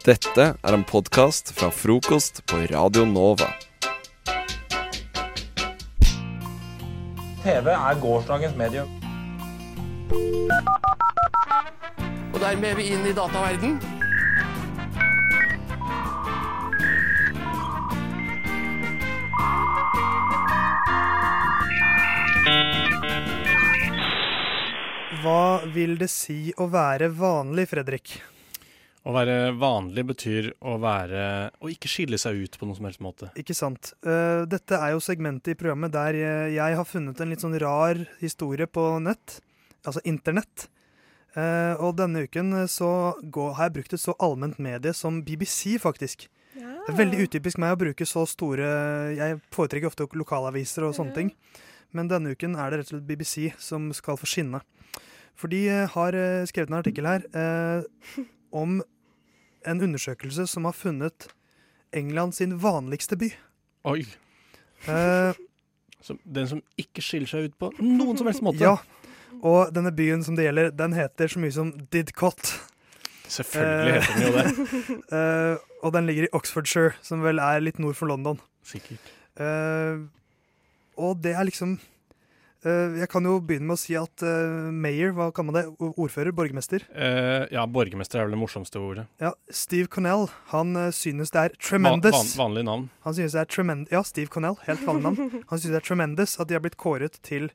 Dette er en podkast fra frokost på Radio Nova. TV er gårsdagens medium. Og dermed er vi inn i dataverden. Hva vil det si å være vanlig, Fredrik? Å være vanlig betyr å være Å ikke skille seg ut på noen som helst måte. Ikke sant. Uh, dette er jo segmentet i programmet der jeg, jeg har funnet en litt sånn rar historie på nett. Altså internett. Uh, og denne uken så går, har jeg brukt et så allment medie som BBC, faktisk. Det er veldig utypisk meg å bruke så store Jeg foretrekker ofte lokalaviser og sånne ting. Men denne uken er det rett og slett BBC som skal få skinne. For de eh, har eh, skrevet en artikkel her eh, om en undersøkelse som har funnet England sin vanligste by. Oi. Eh, som, den som ikke skiller seg ut på noen som helst måte. ja. Og denne byen som det gjelder, den heter så mye som Didcot. Selvfølgelig heter den jo det. Eh, og den ligger i Oxfordshire, som vel er litt nord for London. Sikkert. Eh, og det er liksom eh, Jeg kan jo begynne med å si at eh, mayor, hva kan man det? Ordfører? Borgermester? Uh, ja, borgermester er vel det morsomste ordet. Ja, Steve Connell. Han eh, synes det er tremendous. van, vanlig navn. Han synes det er Ja, Steve Connell. Helt vanlig navn. Han synes det er tremendous at de har blitt kåret til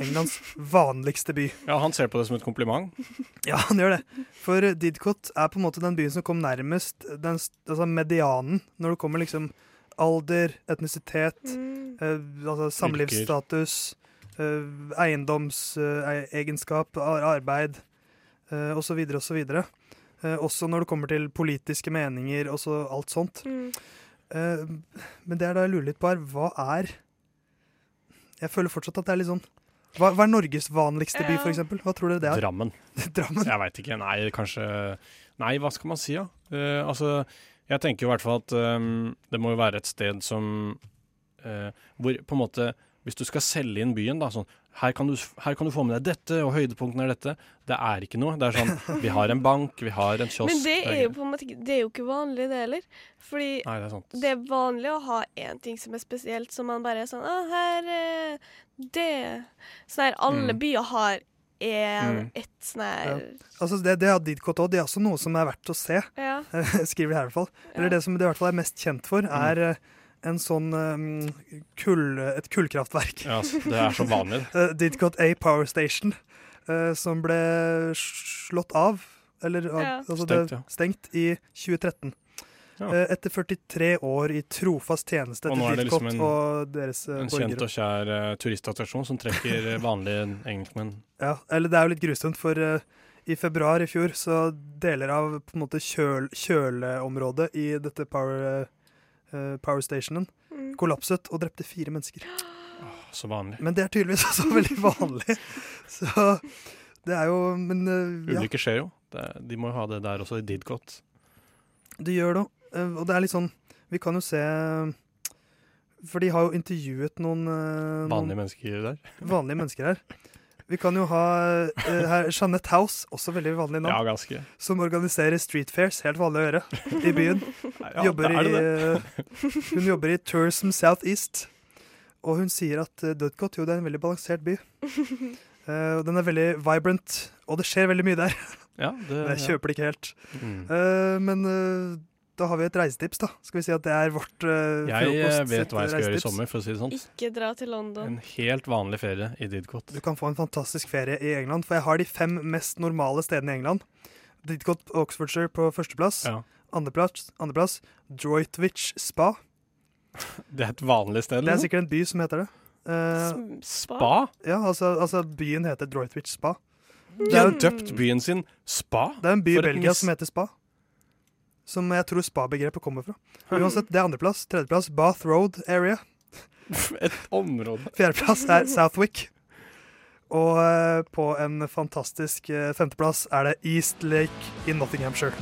Englands vanligste by. Ja, Han ser på det som et kompliment. Ja, han gjør det. For eh, Didcot er på en måte den byen som kom nærmest den altså medianen når det kommer liksom alder, etnisitet, eh, altså samlivsstatus, eh, eiendomsegenskap, arbeid uh, osv. osv. Uh, også når det kommer til politiske meninger og så alt sånt. Eh, men det er da jeg lurer litt på her, hva er Jeg føler fortsatt at det er litt sånn Hva, hva er Norges vanligste by, f.eks.? for eksempel? Hva tror dere det er? Drammen. Drammen? Jeg veit ikke. Nei, kanskje Nei, hva skal man si, da? Eh, altså, jeg tenker i hvert fall at um, det må jo være et sted som uh, Hvor på en måte Hvis du skal selge inn byen, da sånn her kan, du, her kan du få med deg dette, og høydepunktene er dette. Det er ikke noe. Det er sånn Vi har en bank, vi har en kiosk. Men det er jo på en måte Det er jo ikke vanlig, det heller. Fordi Nei, det er sant. det er vanlig å ha én ting som er spesielt, som man bare er sånn Å, her er det Sånn her alle Mm. byer har en, Mm. et sånn her Ja. Altså det, det har Didcot òg. Det er også noe som er verdt å se. Ja. Skriver de her i hvert fall. Eller det som det i hvert fall er mest kjent for, er eh, en sånn um, kull, et kullkraftverk. Ja, det er så vanlig. Eh, Didcot A Power Station, uh, som ble slått av, eller Ja. altså Stengt, ja. stengt i 2013. Ja. Eh, etter 43 år i trofast tjeneste til Didcot liksom en, og deres eh, en kjent borgere. og kjær turistattraksjon som trekker vanlige engelskmenn. Ja, eller det er jo litt grusomt, for i februar i fjor så deler av på en måte kjøl, kjøleområdet i dette power, eh, power stationen Mm. kollapset og drepte fire mennesker. Så vanlig. Men det er tydeligvis også veldig vanlig. Så det er jo Men uh, ja, Ulykker skjer jo. Det, de må jo ha det der også, i Didcot. det gjør det. Uh, Og det er litt sånn Vi kan jo se For de har jo intervjuet noen eh, Vanlige noen mennesker der. vanlige mennesker her. Vi kan jo ha uh, her Jeanette House, også veldig vanlig navn. Ja, ganske. Som organiserer street fairs, helt vanlig å gjøre, i byen. Ja, jobber det er i, eh, hun jobber i Tourism Southeast, Og hun sier at uh, Dudcot jo, det er en veldig balansert by. Uh, og den er veldig vibrant, og det skjer veldig mye der. Ja, det- Men jeg kjøper det ikke helt. Mm. Eh, men eh, da har vi et reisetips, da. Skal vi si at det er vårt uh, Jeg eh, vet hva jeg skal gjøre i sommer, for å si det sånn. Ikke dra til London. En helt vanlig ferie i Didcot. Du kan få en fantastisk ferie i England, for jeg har de fem mest normale stedene i England. Didcot Oxfordshire på førsteplass. Ja. Andreplass, andreplass Droitwich Spa. Det er et vanlig sted? Det er liksom? sikkert en by som heter det. Uh, Spa? Ja, altså, altså byen heter Droitwich Spa. De har døpt byen sin Spa? Det er en by i Belgia som heter Spa. Som jeg tror spa-begrepet kommer fra. Uansett, det er andreplass. Tredjeplass Bath Road Area. Et område. Fjerdeplass er Southwick. Og eh, på en fantastisk eh, femteplass er det East Lake i Nottinghamshire.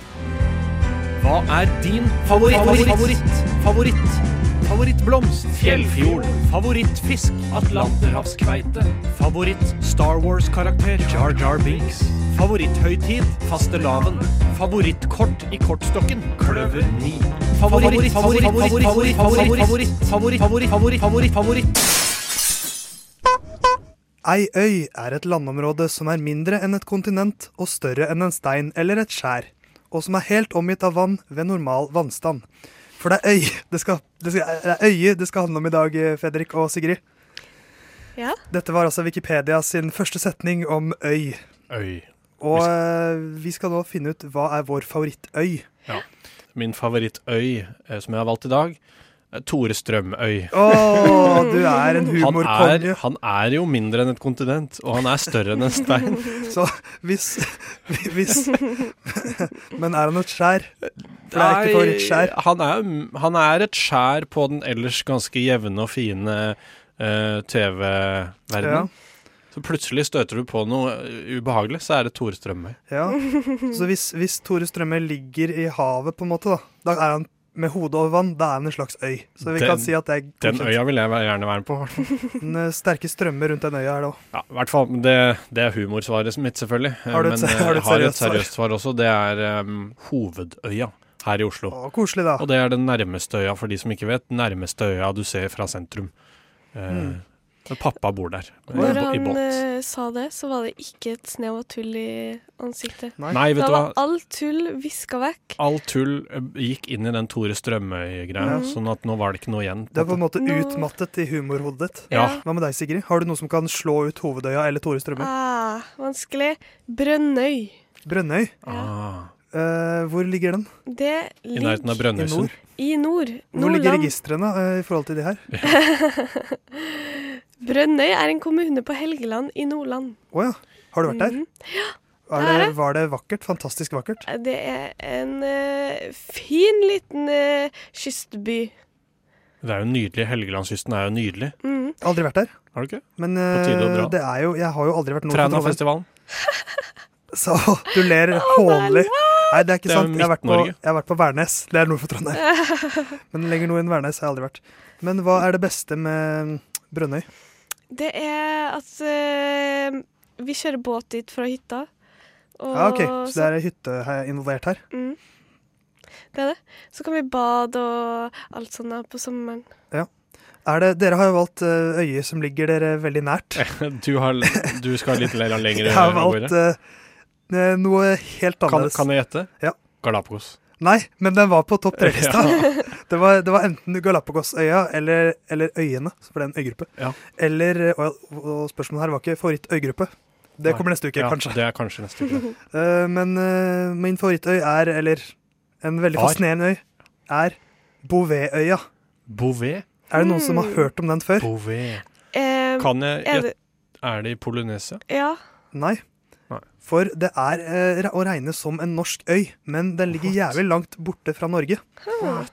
Hva er din favoritt? Favoritt? Favoritt? Favorittblomst? Fjellfjord? Favorittfisk? Atlanterhavskveite? Favoritt Star Wars-karakter? Jar Jar Binks? Favoritthøytid? Fastelavn? Favorittkort i kortstokken. Kløver 9. Favoritt, favoritt, favoritt, favoritt, favoritt, favoritt, favoritt, favoritt, favoritt, favoritt. Ei øy er et landområde som er mindre enn et kontinent og større enn en stein eller et skjær, og som er helt omgitt av vann ved normal vannstand. For det er øy det skal, det skal, det er øye det skal handle om i dag, Fredrik og Sigrid. Ja. Dette var altså Wikipedia sin første setning om øy. Øy. Og eh, vi skal nå finne ut hva er vår favorittøy. Min favorittøy eh, som jeg har valgt i dag, er Tore Strømøy. Å, du er en Han er, humorkonge. han er jo mindre enn et kontinent, og han er større enn en stein. Så hvis, hvis Men er han et skjær? For det er ikke favorittskjær. han er, han er et skjær på den ellers ganske jevne og fine eh, TV-verdenen. Så plutselig støter du på noe eh, ubehagelig, så er det Tore Strømøy. Ja. Så hvis, hvis Tore Strømøy ligger i havet, på en måte, da, da er han med hodet over vann, det er en slags øy. Så vi Den- kan si at det er Den øya vil jeg gjerne være med på. Den, eh, sterke strømmer rundt den øya her da òg. Ja, i hvert fall. Det, det er humorsvaret mitt, selvfølgelig. Eh, Har du et Men eh, har du et har et seriøst svar? også. Det er um, Hovedøya her i Oslo. Å, Koselig, da. Og det er den nærmeste øya, for de som ikke vet. Nærmeste øya du ser fra sentrum. Mm. Men Pappa bor der, Når i han eh, sa det, så var det ikke et snev av tull i ansiktet. Nei. Nei, vet du hva. var all tull viska vekk. All tull eh, gikk inn i den Tore Strømøy-greia, mm. sånn at nå var det ikke noe igjen. Det er på en måte Nå- utmattet i humorhodet ditt. Ja. Hva med deg, Sigrid? Har du noe som kan slå ut Hovedøya eller Tore Strømøy? Ah, vanskelig. Brønnøy. Brønnøy. Ah, Uh, hvor ligger den? Det I nærheten av ligger I nord? Brønnøysund. i nord. Hvor ligger registrene uh, i forhold til de her? Brønnøy er en kommune på Helgeland i Nordland. Å ja. Har du vært der? Mm. Ja. det var det vakkert? Fantastisk vakkert? Det er en uh, fin liten uh, kystby. Det er jo nydelig. Helgelandskysten er jo nydelig. Mm. Aldri vært der. Har du ikke? Men dra. det er jo Jeg har jo aldri vært nord. Trænafestivalen. Så du ler hånlig. Nei, det er ikke Det er sant. Jeg har, vært på, jeg har vært på Værnes. Det er nord for Trondheim. Men lenger nord enn Værnes har jeg aldri vært. Men hva er det beste med Brønnøy? Det er at uh, vi kjører båt dit fra hytta. Og Ja, ok, Så det er ei hytte her involvert her. Mm. Det er det. Så kan vi bade og alt sånt da på sommeren. Er det, dere har jo valgt eh, øyer som ligger dere veldig nært. Du, har, du skal litt le- lenger Jeg har valgt eh, noe helt Kan, kan jeg gjette? Ja. Galapagos. Nei, men den var på topp tre-lista. det, var, det var enten Galapagosøya eller, eller Øyene, for det er en øygruppe. Ja. Eller og, og spørsmålet her var ikke favorittøygruppe. Det Nei. kommer neste uke, Ja, kanskje. Det er kanskje neste uke. Uh, men uh, min favorittøy er, eller en veldig fascinerende øy, er Bouvetøya. Bouvet? Er det noen som har Mm. hørt om den før? Bouvet. Um, Kan jeg det, Er det i Polynesia? ja. Nei. For det er eh, å regne som en norsk øy, men den ligger What? jævlig langt borte fra Norge.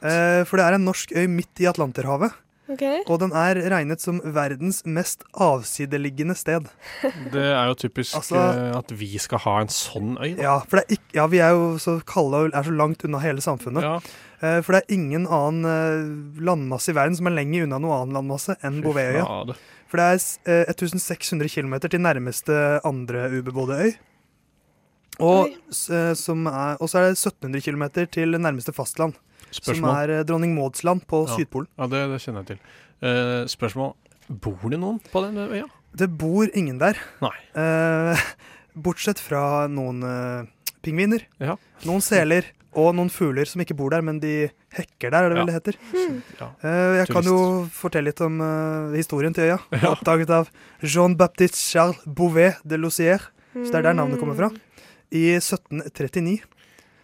Eh, for det er en norsk øy midt i Atlanterhavet, Okay. og den er regnet som verdens mest avsideliggende sted. Det er jo typisk Altså- eh, at vi skal ha en sånn øy. Da. Ja, for det er ikke, ja, vi er jo så kalde og er så langt unna hele samfunnet. Ja, Eh, for det er ingen annen eh, landmasse i verden som er lenger unna noen annen landmasse enn Bouvetøya. For det er eh, 1600 km til nærmeste andre ubebodde øy. Og, eh, som er, og så er det 1700 km til nærmeste fastland, som er eh, Dronning Mauds land på Ja. Sydpolen. Ja, det, det kjenner jeg til. Uh, spørsmål Bor det noen på den øya? Det bor ingen der, Nei. eh, bortsett fra noen uh, pingviner, Ja. noen seler og noen fugler som ikke bor der, men de hekker der, er det Ja. vel det heter. Ja. Eh, jeg kan jo fortelle litt om historien til øya. Ja. Oppdaget av Jean-Baptiste Charles Bouvet de Lossier. Så det er der navnet kommer fra. I 1739.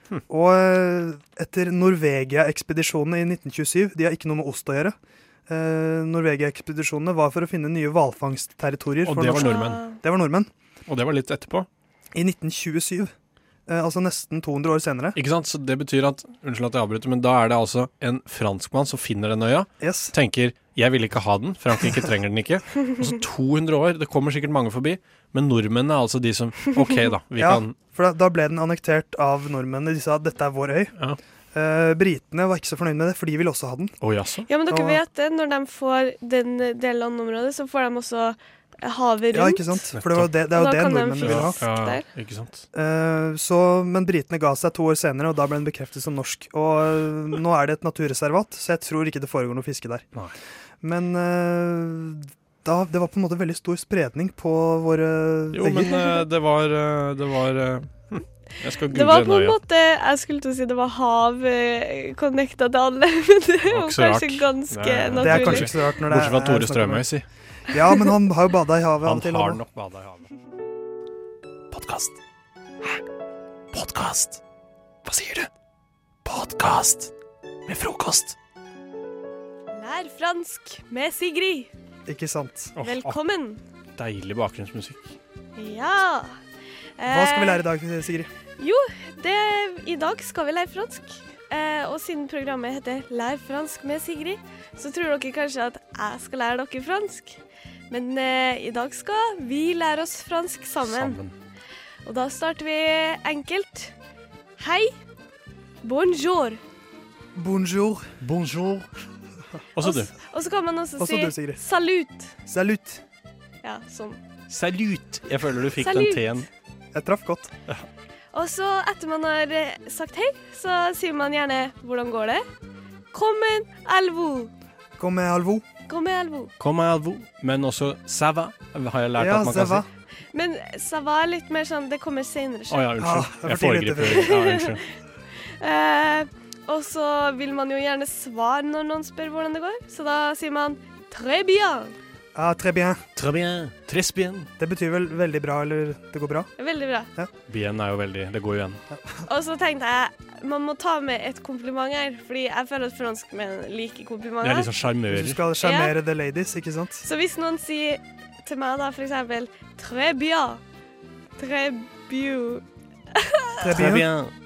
Hm. Og eh, etter Norvegia-ekspedisjonene i 1927 De har ikke noe med ost å gjøre. Eh, Norvegia-ekspedisjonene var for å finne nye hvalfangstterritorier. Og det var nordmenn. det var nordmenn. Og det var litt etterpå. I 1927. Eh, altså nesten 200 år senere. Ikke sant? Så det betyr at Unnskyld at jeg avbryter, men da er det altså en franskmann som finner den øya, Yes. tenker 'jeg vil ikke ha den', Frankrike trenger den ikke. Og så 200 år, det kommer sikkert mange forbi, men nordmennene er altså de som OK, da. Vi Ja. kan For da, da ble den annektert av nordmennene. De sa at dette er vår øy. Ja. Uh, britene var ikke så fornøyd med det, for de ville også ha den. Å jaså? Ja, men dere Og- vet det, når de får den, det landområdet, så får de også havet rundt. Ja, ikke sant? For det, var det, det er jo det nordmennene ville ha. ja, ikke sant. Uh, så, men britene ga seg to år senere, og da ble den bekreftet som norsk. Og uh, nå er det et naturreservat, så jeg tror ikke det foregår noe fiske der. Nei. Men eh, da, det var på en måte veldig stor spredning på våre Jo, men vegger. eh, det var eh, Det var eh, hm, Jeg skal Det var på en nøye. måte Jeg skulle til å si det var hav connecta til alle, men det er var kanskje ganske er- naturlig. det er kanskje ikke så rart når det Bortsett fra Tore Strømøy, si. Ja, men han har jo bada i havet Han til. har nok bada i havet. Podkast. Hæ? Podkast? Hva sier du? Podkast med frokost. Lær fransk med Sigrid. Ikke sant. Oh, Velkommen. Oh, Deilig bakgrunnsmusikk. Ja. Hva skal vi Eh, lære i dag, Sigrid? Det, I dag skal vi lære fransk. Eh, og siden programmet heter 'Lær fransk med Sigrid', så tror dere kanskje at jeg skal lære dere fransk. Men eh, i dag skal vi lære oss fransk sammen. Sammen. Og da starter vi enkelt. Hei. Bonjour. Bonjour. Bonjour. Også du. Og så kan man også, Også si du, Sigrid. salut. Salut. Ja, sånn. Salut. Jeg føler du fikk Salut. den T-en. Jeg traff godt. Og så etter man har eh, sagt hei, så sier man gjerne 'hvordan går det'? Kommen alvo. Kom med alvo. Kommen alvo. Komme alvo. Men også sava har jeg lært Ja, at man kan si. Men sava er litt mer sånn Det kommer senere. Å ja, unnskyld. Ah, det jeg tidlig foregriper. til Ja, unnskyld. Eh, og så vil man jo gjerne svare når noen spør hvordan det går, så da sier man 'très bien'. Ah, très bien. Très bien. Très bien. Det betyr vel veldig bra, eller det går bra? Veldig bra. Bien er jo veldig Det går jo igjen. Og så tenkte jeg man må ta med et kompliment her, fordi jeg føler at franskmenn liker Det er liksom litt sånn Du skal sjarmere the ladies, ikke sant? Så hvis noen sier til meg da for eksempel 'très bien', 'très bien' Très Très bien.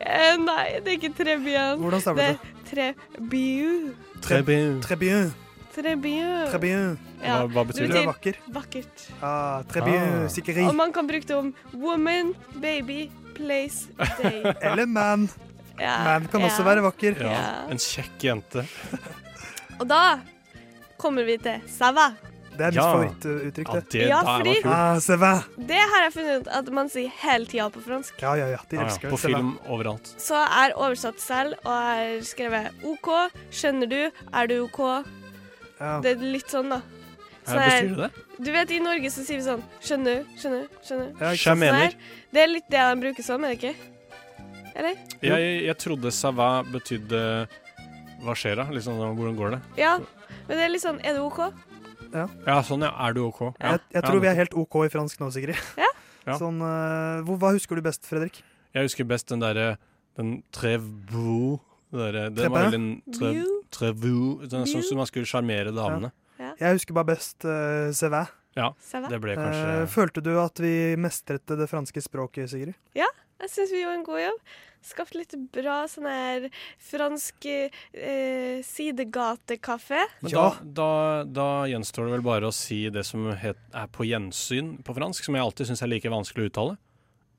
Eh, Nei, det er ikke Trebien. bien'. Hvordan Det er det? Trebiu. bien'. Très bien. Très bien. Très bien. Très bien. Ja, Hva, hva det betyr det? Betyr vakker. vakkert. Ah, très. Ah. Sikkeri. Og man kan bruke det om woman, baby, place, day. Eller man. Ja, Man kan også være vakker. Ja, Ja. en kjekk jente. Og da kommer vi til sava. Det er mitt Ja. favorittuttrykk, Ja, det. det Ja, fordi- Ah. Det har jeg funnet ut at man sier hele tida på fransk. Ja, ja, ja. De Ja, ja, på det. Va. film overalt. Så er oversatt selv og er skrevet OK. Skjønner du? Er du OK? Ja. Det er litt sånn, da. Så Sånn her- det det? Du vet, i Norge så sier vi sånn Skjønner du? Skjønner du? Skjønner du? Ja. Jeg mener. Sånn her. Det er litt det de bruker som, er det ikke? Eller? Jeg, jeg trodde sava betydde Hva skjer da? Liksom, sånn, hvordan går det? Ja. Men det er litt sånn Er du OK? Ja, sånn ja. Er du OK? Ja. Jeg, jeg Ja, tror vi er helt OK i fransk nå, Sigrid. Ja. Ja. Sånn, uh, hva husker du best, Fredrik? Jeg husker best den derre Den trevo det Den Très var veldig tre, View. trevo Sånn som man skulle sjarmere damene. Jeg husker bare best uh, c'est va. Ça? Det ble kanskje uh, følte du at vi mestret det franske språket, Sigrid? Ja, Jeg syns vi gjorde en god jobb. Skapt litt bra sånn her fransk eh, sidegatekaffe. Men da, da, da gjenstår det vel bare å si det som het, er på gjensyn på fransk, som jeg alltid syns er like vanskelig å uttale.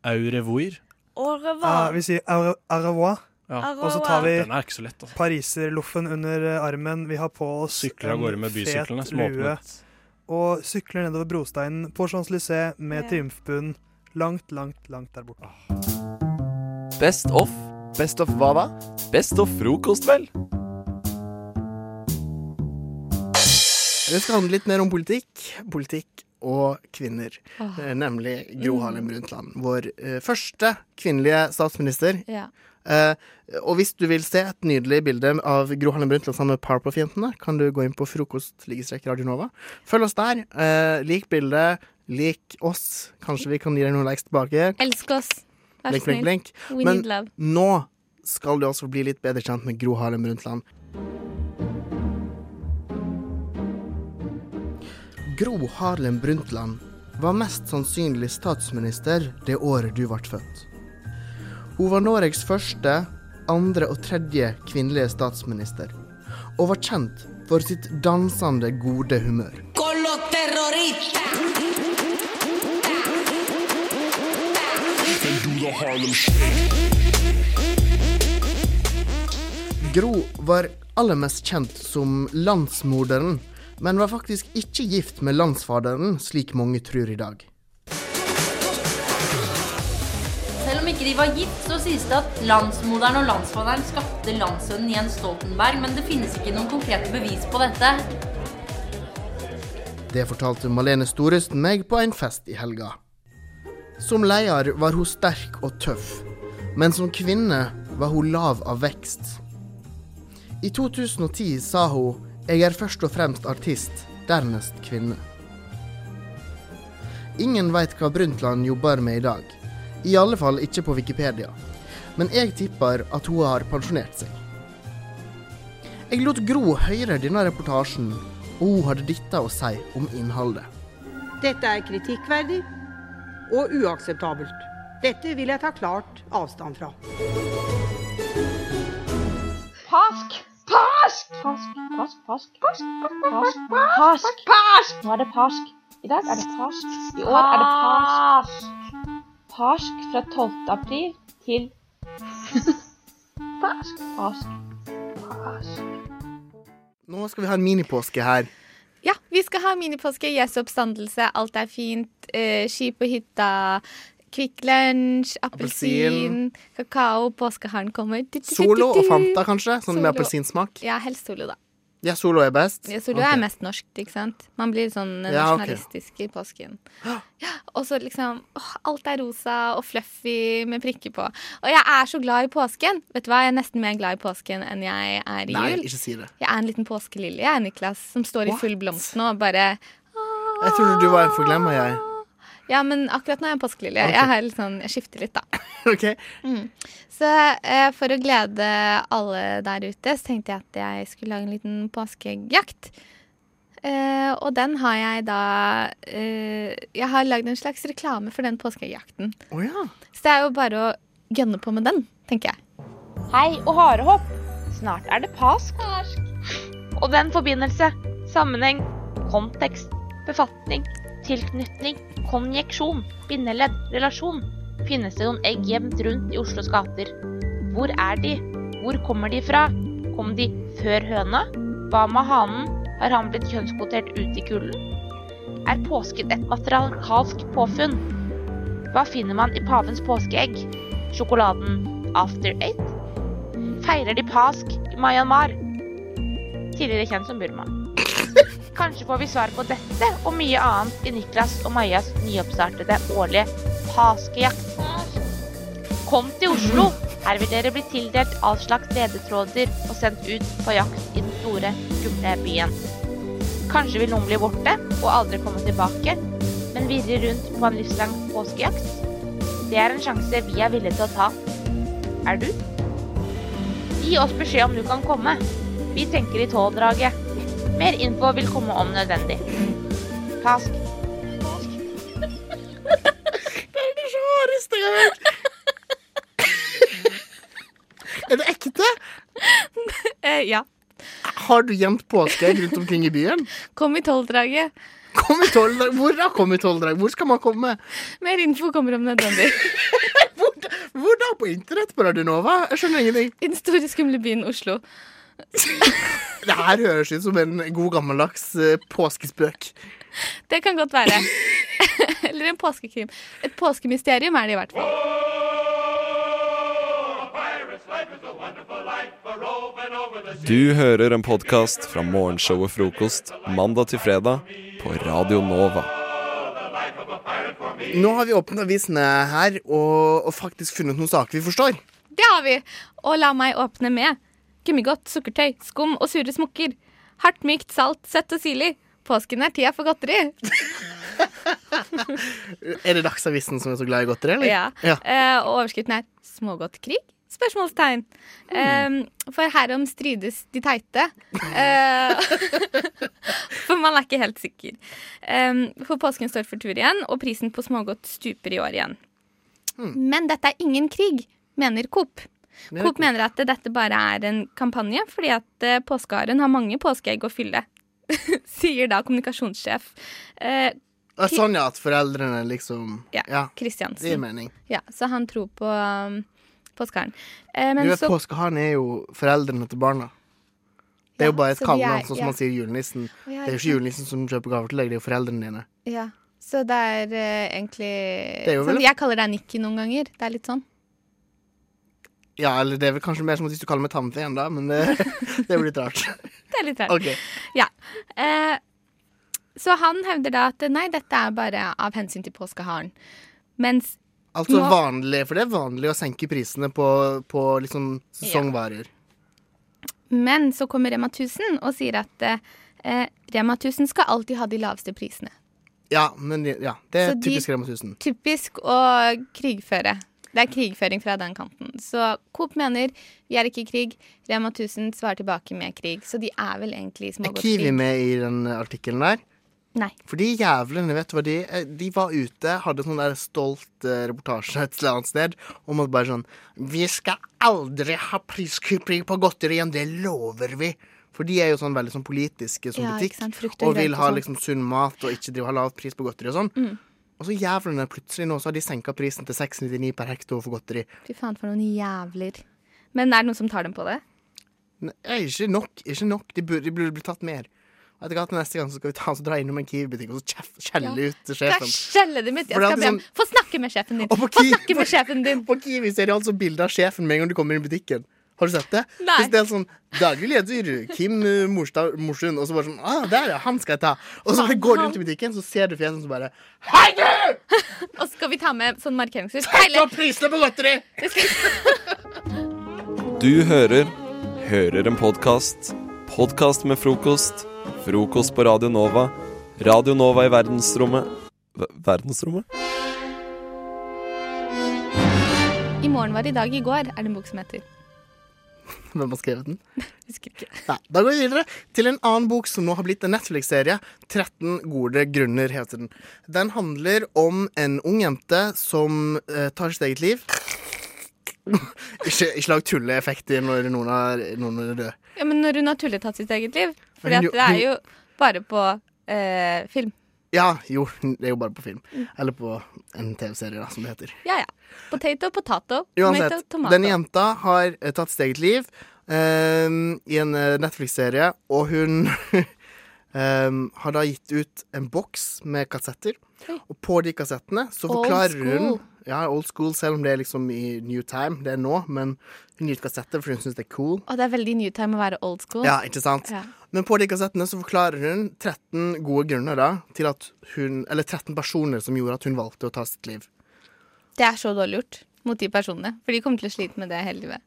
Au revoir. Au Ah, revoir. vi sier au au revoir. Ja. Og så tar vi lett, altså. pariserloffen under eh, armen. Vi har på oss Sykler av gårde med bysyklene lue. Og sykler nedover brosteinen på Champs-Élysées med Ja. triumfbunn langt, langt, langt der borte. Best of. Best of hva da? Best of frokost, vel? Det skal handle litt mer om politikk. Politikk og kvinner. Eh, Nemlig Gro Harlem Brundtland. Vår eh, første kvinnelige statsminister. Ja. Eh, og hvis du vil se et nydelig bilde av Gro Harlem Brundtland sammen med Powerpuff-jentene, kan du gå inn på frokost-radionova. Radio Nova. Følg oss der. Eh, lik bildet. Lik oss. Kanskje vi kan gi deg noen likes tilbake. Elsk oss. Blink, blink, blink. We Men- need love. Nå skal du også bli litt bedre kjent med Gro Harlem Brundtland. Gro Harlem Brundtland var mest sannsynlig statsminister det året du ble født. Hun var Norges første, andre og tredje kvinnelige statsminister, og var kjent for sitt dansende gode humør. Gro var aller mest kjent som landsmorderen, men var faktisk ikke gift med landsfaderen, slik mange tror i dag. Selv om ikke de var gift, så sies det at landsmoderen og landsfaderen skapte landssønnen Jens Stoltenberg, men det finnes ikke noen konkrete bevis på dette. Det fortalte Malene Storøsten meg på en fest i helga. Som leder var hun sterk og tøff, men som kvinne var hun lav av vekst. I 2010 sa hun 'Jeg er først og fremst artist, dernest kvinne'. Ingen veit hva Brundtland jobber med i dag. I alle fall ikke på Wikipedia. Men jeg tipper at hun har pensjonert seg. Jeg lot Gro høre denne reportasjen, og hun hadde dette å si om innholdet. Dette er kritikkverdig og uakseptabelt. Dette vil jeg ta klart avstand fra. Pask! Pask! Pask, pask, pask. Pask, pask, pask. Pask! Nå er det pask. I dag er det pask. I år er det pask. Pask fra 12. april til Pask, pask, pask. Nå skal vi ha en minipåske her. Ja, vi skal ha minipåske, Jesu oppstandelse, alt er fint, eh, ski på hytta, Kvikk Lunsj, appelsin, kakao, påskeharen kommer. Du, du, du, Solo og. Fanta, kanskje? Sånn med appelsinsmak? Ja, helst Solo, da. Ja, Solo er best? Ja, Solo okay. er mest norsk, ikke sant? Man blir sånn nasjonalistisk Ja, okay. i påsken. Ja, og så liksom åh, Alt er rosa og fluffy med prikker på. Og jeg er så glad i påsken. Vet du hva, Jeg er nesten mer glad i påsken enn jeg er i Nei, jul. ikke si det. Jeg er en liten påskelilje, jeg, Niklas, som står i full blomst nå og bare Jeg trodde du var en forglemmer, jeg. Ja, men akkurat nå er jeg en påskelilje. Okay. Jeg, sånn, jeg skifter litt, da. okay. Mm. Så eh, for å glede alle der ute, så tenkte jeg at jeg skulle lage en liten påskejakt. Eh, og den har jeg da eh, Jeg har lagd en slags reklame for den påskejakten. Oh, ja. Så det er jo bare å gønne på med den, tenker jeg. Hei og harehopp. Snart er det pask. Og den forbindelse, sammenheng, kontekst, befatning, tilknytning, konjeksjon, bindeledd, relasjon. Finnes det noen egg gjemt rundt i Oslos gater? Hvor er de? Hvor kommer de fra? Kom de før høna? Hva med hanen? Har han blitt kjønnskvotert ut i kulden? Er påsken et matriarkalsk påfunn? Hva finner man i pavens påskeegg? Sjokoladen After Eight? Feirer de pask i Myanmar? Tidligere kjent som Burma. Kanskje får vi svar på dette og mye annet i Niklas og Majas nyoppstartede årlige paskejakt. Kom til Oslo! Her vil dere bli tildelt all slags ledetråder og sendt ut på jakt i den store, skumle byen. Kanskje vil noen bli borte og aldri komme tilbake, men virre rundt på en livslang påskejakt. Det er en sjanse vi er villige til å ta. Er du? Gi oss beskjed om du kan komme. Vi tenker i tådraget. Mer info vil komme om nødvendig. Pask. Det er det rareste jeg har hørt. Er det ekte? Eh, ja. Har du gjemt påskeegg rundt omkring i byen? Kom i tolvdraget. Kom i tolvdraget? Hvor da? Kom i tolvdraget? Hvor skal man komme? Mer info kommer om nødvendig. Hvor, hvor da? På internett på Radionova? Jeg skjønner ingenting. I den store, skumle byen Oslo. Det her høres ut som en god gammeldags eh, påskespøk. Det kan godt være. Eller en påskekrim. Et påskemysterium er det i hvert fall. Du hører en podkast fra morgenshow og frokost mandag til fredag på Radio Nova. Nå har vi åpnet avisene her og, og faktisk funnet noen saker vi forstår. Det har vi. Og la meg åpne med gummigodt, sukkertøy, skum og sure smokker. Hardt, mykt, salt, søtt og syrlig. Påsken er tida for godteri. Er det Dagsavisen som er så glad i godteri, eller? Ja. ja. Eh, og overskriften er 'Smågodtkrig?' Spørsmålstegn. Eh, for herom strides de teite. Eh, for man er ikke helt sikker. For påsken står for tur igjen, og prisen på smågodt stuper i år igjen. Men dette er ingen krig, mener Coop. Coop mener at dette bare er en kampanje fordi at eh, påskeharen har mange påskeegg å fylle. Sier da kommunikasjonssjef eh, Sånn ja, at foreldrene liksom Ja, Det gir mening. Ja, så han tror på um, påskeharen. Eh, Du vet, så Påskeharen er jo foreldrene til barna. Det er jo bare et kallenavn, er- sånn som ja. man sier julenissen. Det er jo ikke julenissen som kjøper gaver til deg, det er jo foreldrene dine. Ja, så det er uh, egentlig er jo vel- sånn, Jeg kaller deg Nikki noen ganger. Det er litt sånn. Ja, eller det er vel kanskje mer som hvis du kaller meg tannfeen, da, men det, det blir litt rart. Det er litt rart. Okay. Ja. Eh, så han hevder da at nei, dette er bare av hensyn til påskeharen. Mens Altså Nå- vanlig, for det er vanlig å senke prisene på, på liksom sesongvarer. Men så kommer Rema 1000 og sier at eh, Rema 1000 skal alltid ha de laveste prisene. Ja, men ja, det er Så de- typisk Rema 1000. Typisk å krigføre. Det er krigføring fra den kanten. Så Coop mener vi er ikke i krig. Rema 1000 svarer tilbake med krig. Så de er vel egentlig i Er smågodt Kiwi med i den artikkelen der? Nei. For de jævlene, vet du hva de eh, De var ute, hadde sånn der stolt eh, reportasje et eller annet sted om at bare sånn Vi skal aldri ha priskupring på godteri igjen, det lover vi. For de er jo sånn veldig sånn politiske som Ja, butikk. og og vil ha sånn. liksom sunn mat og ikke drive ha lav pris på godteri og sånn. Mm. Og så jævlene plutselig nå så har de senka prisen til 6,99 per hekto for godteri. Fy faen, for noen jævler. Men er det noen som tar dem på det? Nei, ikke nok. Ikke nok. De burde, de burde bli tatt mer. Og etter hvert neste gang så skal vi ta oss og dra innom en Kiwi-butikk og så skjelle Ja. ut sjefen. Skjelle dem ut. Jeg skal be ham Få snakke med sjefen din. Få snakke med sjefen din. På Kiwi ser er det altså bilde av sjefen med en gang du kommer inn i butikken. Har du sett det? Nei. Hvis det er sånn Daglig leder Kim eh, Morstad Morsund, og så bare sånn ah, Der, ja. Han skal jeg ta. Og så Han- går du rundt i butikken, så ser du fjeset som bare Hei, du! Og så skal vi ta med sånn markeringshus. Tenk på prisene på godteri! Du hører Hører en podkast. Podkast med frokost. Frokost på Radio Nova. Radio Nova i verdensrommet v Verdensrommet? I morgen var det i dag i går, er det en bok som heter. Hvem har skrevet den? Husker ikke. Nei, Da går vi videre til en annen bok som nå har blitt en Netflix-serie. 13 gode grunner heter den. Den handler om en ung jente som eh, tar sitt eget liv. ikke, ikke lag tulleeffekter når noen er, noen er død. Ja, men når hun har tullet tatt sitt eget liv. For hun- det er jo bare på eh, film. Ja, jo, det er jo bare på film. Eller på en TV-serie, da, som det heter. Ja ja. Potato, potato. Tomato, tomato. denne jenta har eh, tatt sitt eget liv eh, i en eh, Netflix-serie, og hun eh, har da gitt ut en boks med kassetter. Og på de kassettene så forklarer hun. Ja, old school, selv om det er liksom i new time. Det er nå, men hun gir ut kassetter fordi hun syns det er cool. Og det er veldig new time å være old school. Ja, ikke sant? Ja. Men på de kassettene så forklarer hun 13 gode grunner da til at hun Eller 13 personer som gjorde at hun valgte å ta sitt liv. Det er så dårlig gjort mot de personene. For de kommer til å slite med det hele livet.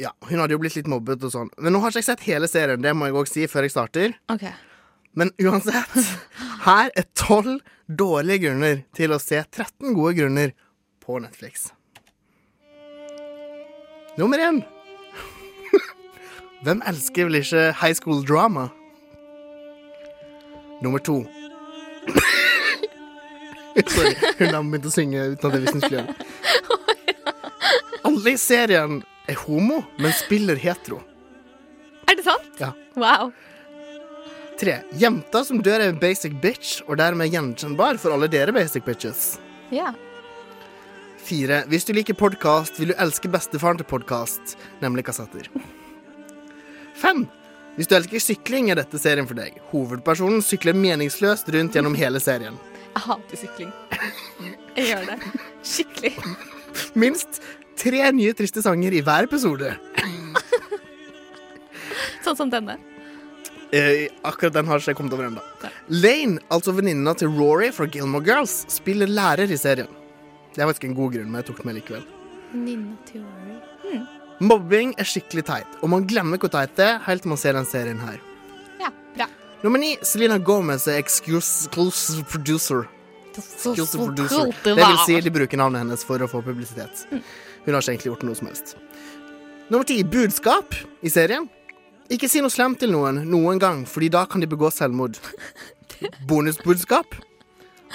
Ja, Hun hadde jo blitt litt mobbet og sånn. Men nå har ikke jeg sett hele serien, det må jeg òg si før jeg starter. Ok. Men uansett, her er tolv dårlige grunner til å se 13 gode grunner på Netflix. Nummer én. Hvem elsker vel ikke high school drama? Nummer to. Sorry, hun har begynt å synge uten at jeg visste hun skulle gjøre det. Alle i serien er homo, men spiller hetero. Er det sant? Ja. Wow. Tre. Jenta som dør er en basic bitch, og dermed gjenkjennbar for alle dere basic bitches. Ja. Fire. Hvis du liker podkast, vil du elske bestefaren til podkast, nemlig kassetter. Fem. Hvis du elsker sykling, er dette serien for deg. Hovedpersonen sykler meningsløst rundt gjennom hele serien. Jeg hater sykling. Jeg gjør det. Skikkelig. Minst tre nye triste sanger i hver episode. Sånn som denne. Eh, akkurat den har ikke jeg kommet over ennå. Lane, altså venninna til Rory fra Gilmore Girls, spiller lærer i serien. Det er faktisk en god grunn, men jeg tok den med likevel. Nina Theory. Hmm. Mobbing er skikkelig teit, og man glemmer hvor teit det er helt til man ser den serien her. Ja, bra. Nummer ni, Selena Gomez er exclusive producer. Exclusive producer. Det vil si, de bruker navnet hennes for å få publisitet. Hun har ikke egentlig gjort noe som helst. Nummer ti, budskap i serien. Ikke si noe slemt til noen noen gang, fordi da kan de begå selvmord. Bonusbudskap.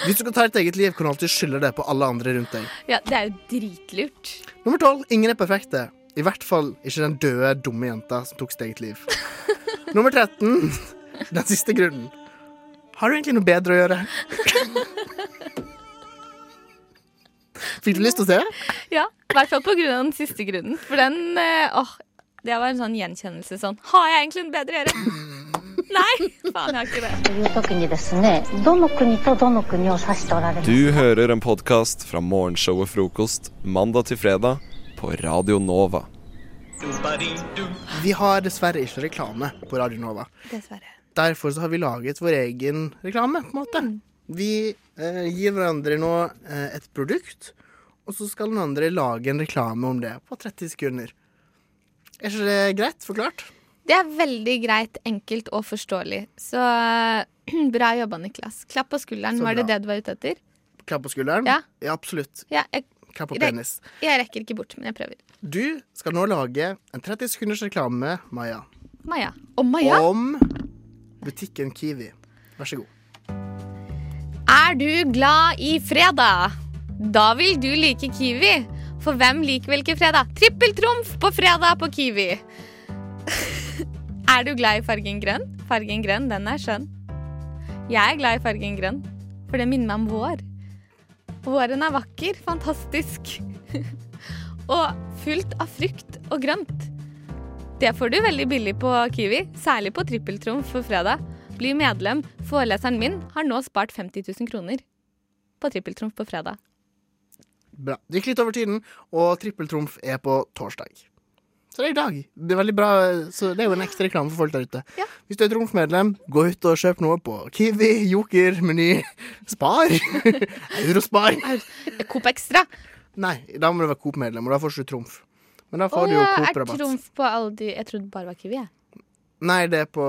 Hvis du kan ta ditt eget liv, kan du alltid skylde det på alle andre rundt deg. Ja, det er jo dritlurt. Nummer tolv, ingen er perfekte. I hvert fall ikke den døde, dumme jenta som tok sitt eget liv. Nummer 13, den siste grunnen. Har du egentlig noe bedre å gjøre? Fikk du lyst til å se? Ja, i hvert fall på grunn av den siste grunnen. For den eh, åh, det var en sånn gjenkjennelse sånn Har jeg egentlig en bedre øre? Nei, faen, jeg har ikke det. Du hører en podkast fra morgenshow og Frokost mandag til fredag på Radio Nova. Vi har dessverre ikke reklame på Radio Nova. Dessverre. Derfor har vi laget vår egen reklame, på en måte. Mm. Vi eh, gir hverandre nå eh, et produkt, og så skal den andre lage en reklame om det på 30 sekunder. Er ikke det greit forklart? Det er veldig greit, enkelt og forståelig. Så bra jobba, Niklas. Klapp på skulderen. Var det det du var ute etter? Klapp på skulderen? Ja. absolutt. Ja, jeg, Klapp på penis. jeg rekker ikke bort, men jeg prøver. Du skal nå lage en 30 sekunders reklame, Maja, Maja. Om Maja, om butikken Kiwi. Vær så god. er du glad i fredag? Da vil du like Kiwi. For hvem liker vel ikke fredag? Trippeltrumf på fredag på Kiwi. er du glad i fargen grønn? Fargen grønn, den er skjønn. Jeg er glad i fargen grønn, for det minner meg om vår. Våren er vakker, fantastisk. og fullt av frukt og grønt. Det får du veldig billig på Kiwi, særlig på trippeltrumf for fredag. Bli medlem. Foreleseren min har nå spart 50 000 kroner på trippeltrumf på fredag. Bra. Det gikk litt over tiden, og trippeltrumf er på torsdag. Så det er i dag. Det er veldig bra, så det er jo en ekstra reklame for folk der ute. Hvis du er trumfmedlem, gå ut og kjøp noe på Kiwi, Joker, Meny, Spar. Eurospar. Coop Extra. Nei, da må du være Coop-medlem, og da får du ikke trumf. Men da får oh, du jo ja, er Coop-rabatt. trumf på Aldi Jeg trodde det bare var Kiwi. jeg. Nei, det er på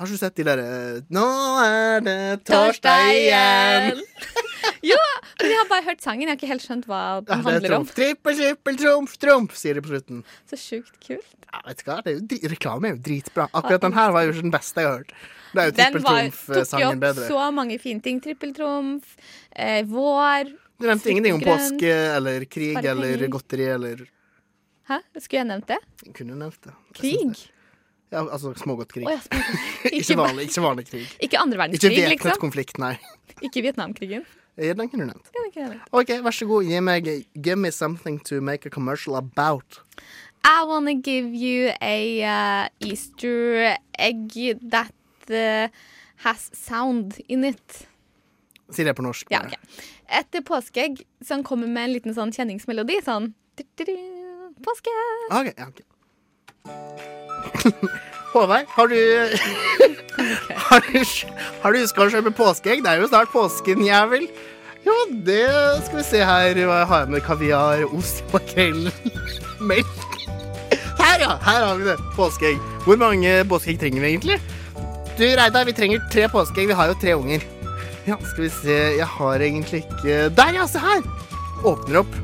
Har ikke du sett de der eh, Nå er det torsdag igjen! jo, men jeg har bare hørt sangen. Jeg har ikke helt skjønt hva den ja, er handler om. trumf. Trippel, trippel, trumf, trumf, sier de på slutten. Så sjukt kult. Ja, vet du hva? Jo reklame er jo dritbra. Akkurat den her var jo ikke den beste jeg har hørt. Det er jo trippeltrumf-sangen bedre. Den tok jo opp så mange fine ting. Trippeltrumf, eh, vår Du nevnte ingenting om påske eller krig eller godteri eller Hæ? Skulle jeg nevnt det? Jeg kunne nevnt det. Krig? Ja, altså smågodtkrig. Oh, ja, smågodtkrig. ikke, Ikke vanlig, ikke vanlig krig. Ikke andre Ikke verdenskrig, liksom? konflikt, nei. Ikke Vietnamkrigen. Ja, Den kunne du nevnt. Ja, jeg. OK, vær så god. Gi meg Give me something to make a commercial about. I wanna give you a uh, Easter egg that uh, has sound in it. Si det på norsk. Ja, okay. ok. Et påskeegg som kommer med en liten sånn kjenningsmelodi. Sånn Påske! OK. Ja, ok. Håvard, har du har, du har du huska å kjøpe påskeegg? Det er jo snart påsken, jævel. Jo, det skal vi se her hva har jeg med kaviar, ost, makrell, melk. Her, ja! Her har vi det. Påskeegg. Hvor mange påskeegg trenger vi egentlig? Du, Reidar, vi trenger tre påskeegg. Vi har jo tre unger. Ja, skal vi se Jeg har egentlig ikke Der, ja! Se her! Åpner opp.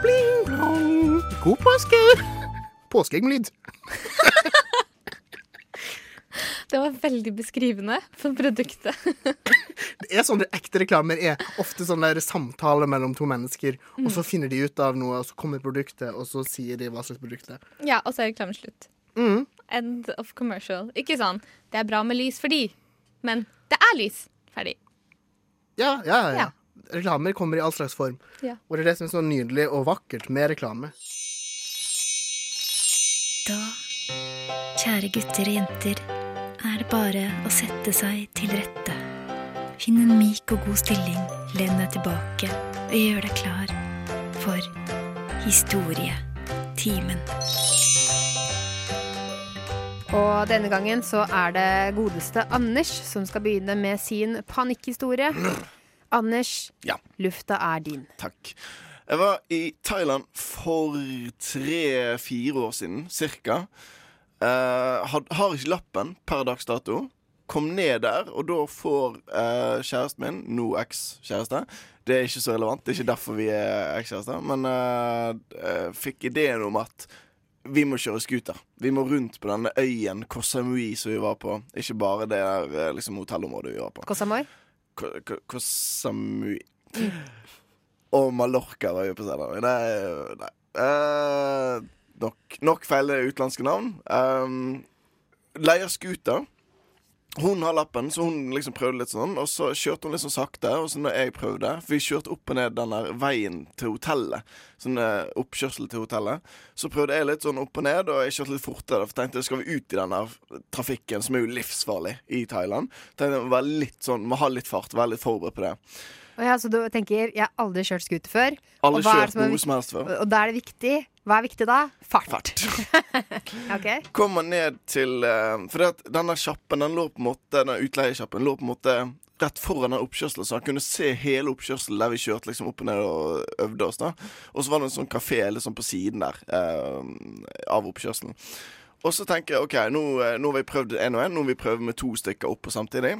Bling, blong. God påske! Påskeegg med lyd. Det var veldig beskrivende for produktet. Det er sånn det ekte reklamer er ofte sånn der samtale mellom to mennesker, og så finner de ut av noe, og så kommer produktet, og så sier de hva slags produkt det er. Ja, og så er reklamen slutt. Mm. End of commercial. Ikke sånn 'det er bra med lys fordi', men 'det er lys'. Ferdig. Ja, ja, ja. Ja. Reklamer kommer i all slags form. Ja. Og det er det som er så nydelig og vakkert med reklame. Da, kjære gutter og jenter, er det bare å sette seg til rette. Finn en myk og god stilling, len deg tilbake og gjør deg klar for historietimen. Og denne gangen så er det godeste Anders som skal begynne med sin panikkhistorie. Anders, Ja. lufta er din. Takk. Jeg var i Thailand for tre-fire år siden, cirka. Uh, had, har ikke lappen per dags dato. Kom ned der, og da får uh, kjæresten min, nå ekskjæreste Det er ikke så relevant, det er ikke derfor vi er ekskjærester, men uh, fikk ideen om at vi må kjøre scooter. Vi må rundt på denne øyen Koh Samui som vi var på. Ikke bare det der liksom, hotellområdet vi var på. Koh Samui? Ko- ko- Koh Samui. Og Mallorca var jo på. Det er Nei. Eh, nok, nok feil utenlandske navn. Um, leier skuta. Hun har lappen, så hun liksom prøvde litt sånn. Og så kjørte hun litt sånn sakte. Og så når jeg prøvde For vi kjørte opp og ned den der veien til hotellet. Sånn eh, oppkjørsel til hotellet. Så prøvde jeg litt sånn opp og ned, og jeg kjørte litt fortere. For tenkte skal vi ut i den der trafikken som er jo livsfarlig i Thailand. Tenkte jeg må være litt sånn, må ha litt fart. Være litt forberedt på det. Og ja, så du tenker, jeg har aldri kjørt scooter før. Aldri og kjørt noe som helst før. Og da er det viktig. Hva er viktig da? Fart. ok. Kommer ned til uh, For denne sjappen, den lå på en måte Den utleiesjappen lå på en måte rett foran den oppkjørselen, så han kunne se hele oppkjørselen der vi kjørte liksom opp og ned og øvde oss. da Og så var det en sånn kafé liksom på siden der eh, av oppkjørselen. Og så tenker jeg OK, nå, eh, nå har vi prøvd én og én, nå vil vi prøve med to stykker opp på samtidig.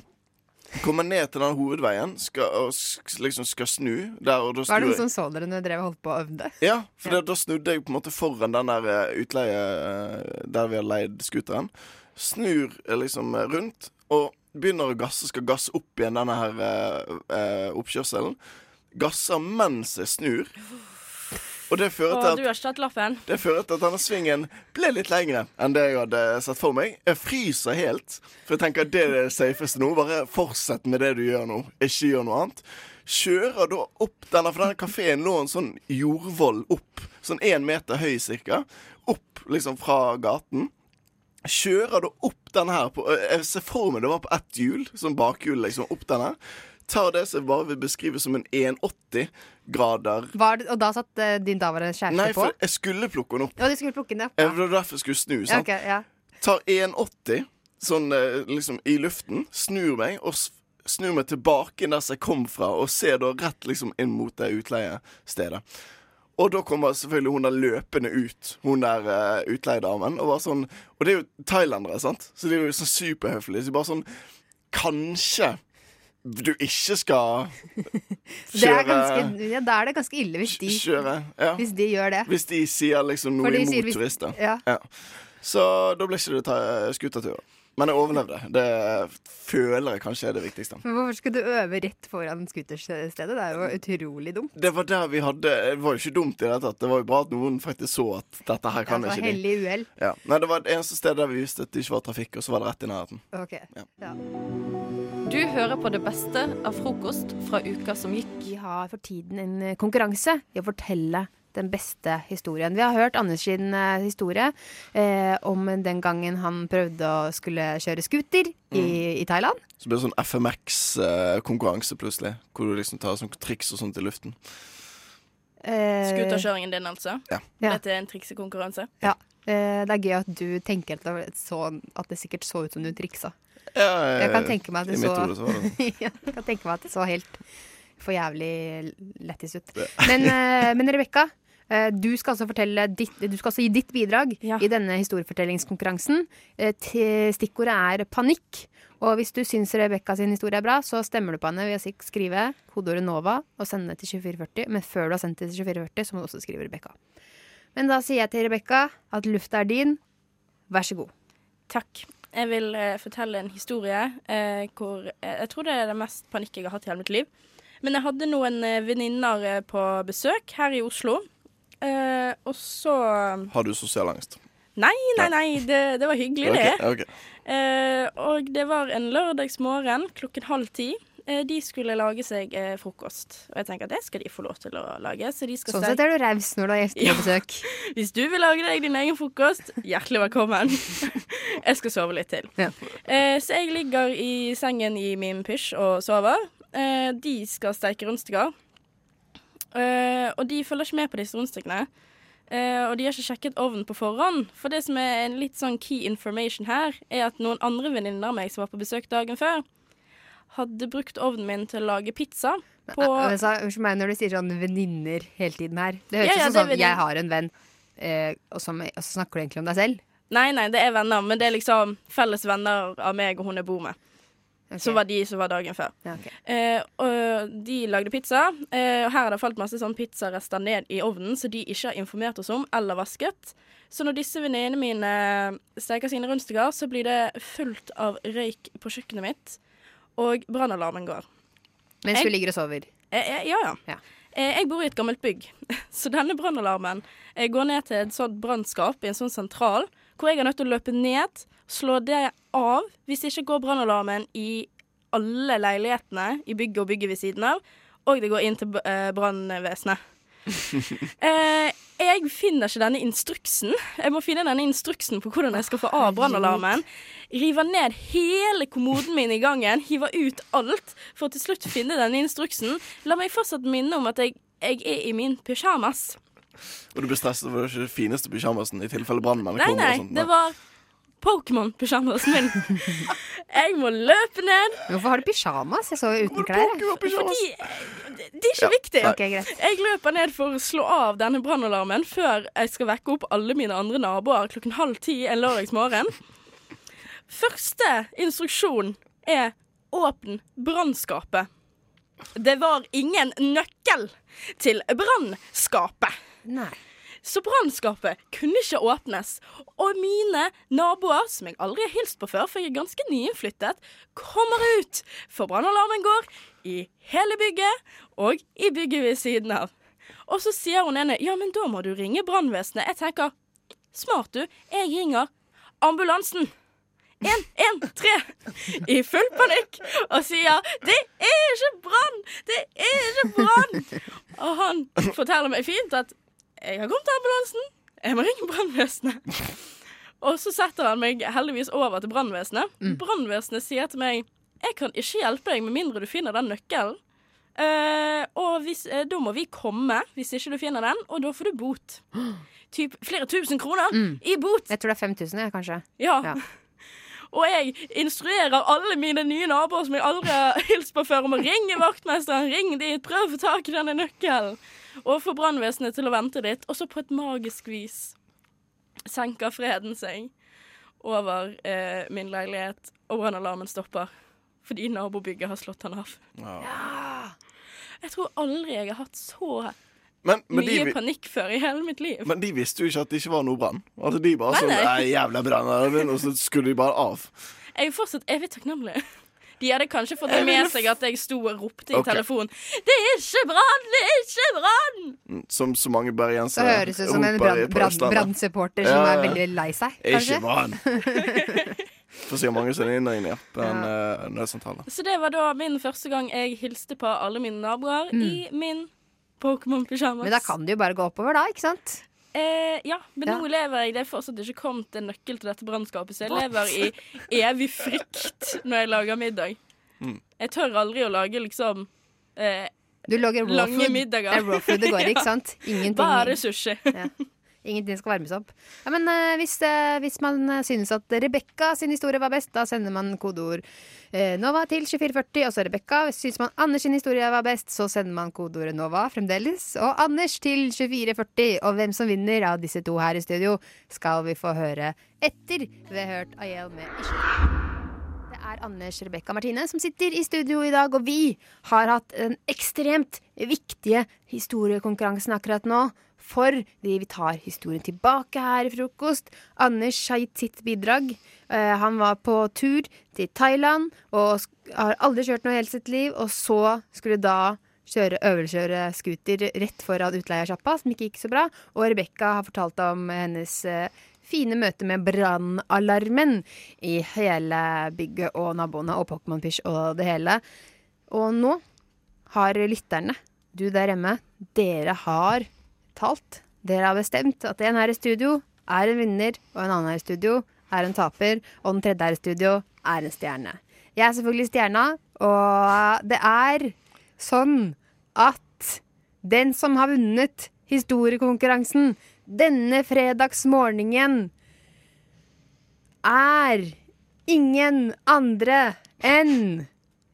Kommer ned til den hovedveien skal, og sk- liksom skal snu. Der, og da Var det noen som så dere når dere holdt på og øvde? ja, for det, da snudde jeg på en måte foran den der eh, utleie eh, der vi har leid scooteren. Snur eh, liksom rundt og begynner å gasse, skal gasse opp igjen denne her eh, oppkjørselen. Gasser mens jeg snur. Og det fører til du at det fører til at denne svingen ble litt lengre enn det jeg hadde sett for meg. Jeg fryser helt, for jeg tenker at det er det safeste nå. Bare fortsett med det du gjør nå. Ikke gjør noe annet. Kjører da opp denne, for denne kafeen lå en sånn jordvoll opp, sånn én meter høy cirka, opp liksom fra gaten. Kjører da opp den her på Jeg ser for meg det var på ett hjul, sånn bakhjul, liksom, opp den her. Tar det som jeg bare vil beskrive som en 180 grader det, og da satt uh, din daværende kjæreste Nei, på? for jeg skulle plukke den opp. Ja, du skulle plukke den, opp ja. Det var derfor jeg skulle snu. ja. Sant? ok, ja. Tar 180 sånn eh, liksom i luften, snur meg og snur meg tilbake der jeg kom fra, og ser da rett liksom inn mot det utleiestedet. Og da kommer selvfølgelig hun der løpende ut, hun der uh, utleiedamen. Og var sånn Og det er jo thailendere, sant? Så de er jo sånn superhøflige. Så bare sånn Kanskje du ikke skal Det kjøre ganske, ja, da er det ganske ille hvis de, Kjøre, ja. hvis de gjør det. Hvis de sier liksom noe de imot sier hvis- turister. ja. Så da blir ikke det skutertur. Men jeg overlevde. Det føler jeg kanskje er det viktigste. Men hvorfor skulle du øve rett foran scooterstedet? Det er jo utrolig dumt. Det var der vi hadde Det var jo ikke dumt i det hele tatt. Det var jo bra at noen faktisk så at dette her kan Det var ikke de. hellig uhell. Ja. Nei, det var det eneste stedet der vi visste at det ikke var trafikk, og så var det rett i nærheten. Ok. Ja. Du hører på det beste av frokost fra uka som gikk. Vi har for tiden en konkurranse i å fortelle den beste historien. Vi har hørt Anders sin eh, historie eh, om den gangen han prøvde å skulle kjøre scooter i, i Thailand. Så ble det sånn FMX-konkurranse plutselig, hvor du liksom tar sånn triks og sånt i luften. Eh, Scooterkjøringen din, altså? Ja. Ja. Dette er en triksekonkurranse? Ja. Eh, det er gøy at du tenker at det, så, at det sikkert så ut som du triksa. Ja, Jeg kan tenke meg at det så så var det ja, Jeg kan tenke meg at det så helt for jævlig lettis ut. Men, eh, men Rebekka, eh, du skal altså fortelle ditt, Du skal altså gi ditt bidrag i denne historiefortellingskonkurransen. Eh, Stikkordet er panikk. Og hvis du syns Rebekka sin historie er bra, så stemmer du på henne ved å skrive kodeordet NOVA og sende det til 2440. Men før du har sendt det til 2440, så må du også skrive Rebekka. Men da sier jeg til Rebekka at lufta er din. Vær så god. Takk. Jeg vil uh, fortelle en historie uh, hvor uh, Jeg tror det er det mest panikk jeg har hatt i hele mitt liv. Men jeg hadde noen eh, venninner eh, på besøk her i Oslo. Eh, og så Har du sosial angst? Nei, nei, nei. Det, det var hyggelig, det. Okay, okay. Eh, og det var en lørdagsmorgen klokken halv ti. Eh, de skulle lage seg eh, frokost. Og jeg tenker at det skal de få lov til å lage. Så de skal Sånn sett er du raus når du har gjester på besøk. Hvis du vil lage deg din egen frokost, hjertelig velkommen. jeg skal sove litt til. Eh, så jeg ligger i sengen i min pysj og sover. Eh, de skal steike rundstykker. Eh, og de følger ikke med på disse rundstykkene. Uh, og de har ikke sjekket ovnen på forhånd. For det som er en litt sånn key information her, er at noen andre venninner av meg som var på besøk dagen før, hadde brukt ovnen min til å lage pizza. På Altså, Unnskyld meg når du sier sånn venninner hele tiden her. Det høres Ja, ja, ut som sånn jeg har en venn, uh, og, så, og så snakker du egentlig om deg selv. Nei, nei, det er venner, men det er liksom felles venner av meg og hun jeg bor med. Så var de som var dagen før. eh, og de lagde pizza. Eh, og her har det falt masse sånn pizzarester ned i ovnen som de ikke har informert oss om eller vasket. Så når disse venninnene mine steker sine rundstykker, så blir det fullt av røyk på kjøkkenet mitt, og brannalarmen går. Mens du ligger og sover. Eh, eh, ja, ja. Eh, Jeg bor i et gammelt bygg, så denne brannalarmen eh, går ned til et sånt brannskap i en sånn sentral, hvor jeg er nødt til å løpe ned, slå det av hvis det ikke går brannalarmen i alle leilighetene i bygget og bygget ved siden av, og det går inn til eh, brannvesenet. Eh, jeg finner ikke denne instruksen. Jeg må finne denne instruksen på hvordan jeg skal få av brannalarmen. River ned hele kommoden min i gangen, hiver ut alt, for å til slutt finne denne instruksen. La meg fortsatt minne om at jeg, jeg er i min pysjamas. Og du ble stresset over ikke den fineste pysjamasen i tilfelle brannmannen kommer? nei, og sånt. det var Pokémon-pysjamasen min. Jeg må løpe ned. Hvorfor har du pysjamas? Jeg så uten klær. Fordi det det er ikke Ja, viktig. Okay, greit. Jeg løper ned for å slå av denne brannalarmen før jeg skal vekke opp alle mine andre naboer klokken halv ti en lørdagsmorgen. Første instruksjon er åpn brannskapet. Det var ingen nøkkel til brannskapet. Nei. Så brannskapet kunne ikke åpnes. Og mine naboer, som jeg aldri har hilst på før, for jeg er ganske nyinnflyttet, kommer ut. For brannalarmen går i hele bygget og i bygget ved siden av. Og så sier hun ene ja, men da må du ringe brannvesenet. Jeg tenker smart du, jeg ringer ambulansen. 113 i full panikk og sier 'Det er ikke brann! Det er ikke brann!' Og han forteller meg fint at 'Jeg har kommet til ambulansen. Jeg må ringe brannvesenet'. Og så setter han meg heldigvis over til brannvesenet. Brannvesenet sier til meg 'Jeg kan ikke hjelpe deg med mindre du finner den nøkkelen'. Uh, og hvis, uh, da må vi komme hvis ikke du finner den, og da får du bot. Typ flere tusen kroner i bot. Jeg tror det er 5000, jeg, kanskje. Ja. Ja. Og jeg instruerer alle mine nye naboer som jeg aldri har hilst på før, om å ringe vaktmesteren. Ring dit, prøv å få tak i denne nøkkelen. Og få brannvesenet til å vente litt. Og så på et magisk vis senker freden seg over eh, min leilighet, og brannalarmen stopper. Fordi nabobygget har slått han av. Jeg tror aldri jeg har hatt så Men, men, mye de, panikk før i hele mitt liv. men de visste jo ikke at det ikke var noe brann. Altså, de bare sånn. Nei, jævla brann og så skulle de bare av. Jeg er fortsatt evig takknemlig. De hadde kanskje fått det med seg at jeg sto og ropte i telefonen 'Det er ikke brann! Det er ikke brann!' Mm, Som så mange Så bergensere høres det ut som en brannsupporter brann- i- på brann- Østlandet. brannsupporter som er veldig lei seg, Ikke kanskje. brann. For sikkert mange som er inne i på en uh, nødsentral. Så det var da min første gang jeg hilste på alle mine naboer i min Pokémon-pysjamas. Mm. Men da kan det jo bare gå oppover, da, ikke sant? Eh, ja, men Ja. nå lever jeg Det er fortsatt ikke kommet en nøkkel til dette brannskapet, så jeg lever i evig frykt når jeg lager middag. Mm. Jeg tør aldri å lage liksom eh, Du lager raw lange food. middager. Det er raw food det går i, ikke sant? Ingenting. Bare sushi. Ja. Ingenting skal varmes opp. Ja, men uh, hvis, uh, hvis man eh, synes at Rebekka sin historie var best, da sender man kodeord uh, NOVA til 2440. Og så Rebekka. Syns man Anders sin historie var best, så sender man kodeordet NOVA fremdeles. Og Anders til 2440. Og hvem som vinner av disse to her i studio, skal vi få høre etter vi har hørt Ayel med Ikke. Det er Anders Rebekka Martine som sitter i studio i dag, og vi har hatt den ekstremt viktige historiekonkurransen akkurat nå. Fordi vi tar historien tilbake her i frokost. Anders har gitt sitt bidrag. Eh, han var på tur til Thailand og har aldri kjørt noe i hele sitt liv. Og så skulle da kjøre, øvelseskjøre scooter rett foran utleiersjappa, som ikke gikk så bra. Og Rebekka har fortalt om hennes eh, fine møte med brannalarmen i hele bygget og naboene og Pokémon Fish og det hele. Og nå har lytterne, du der hjemme, dere har talt. Dere har bestemt at en her i studio er en vinner, og en annen her i studio er en taper, og den tredje her i studio er en stjerne. Jeg er selvfølgelig stjerna, og det er sånn at den som har vunnet historiekonkurransen denne fredagsmorgenen, er ingen andre enn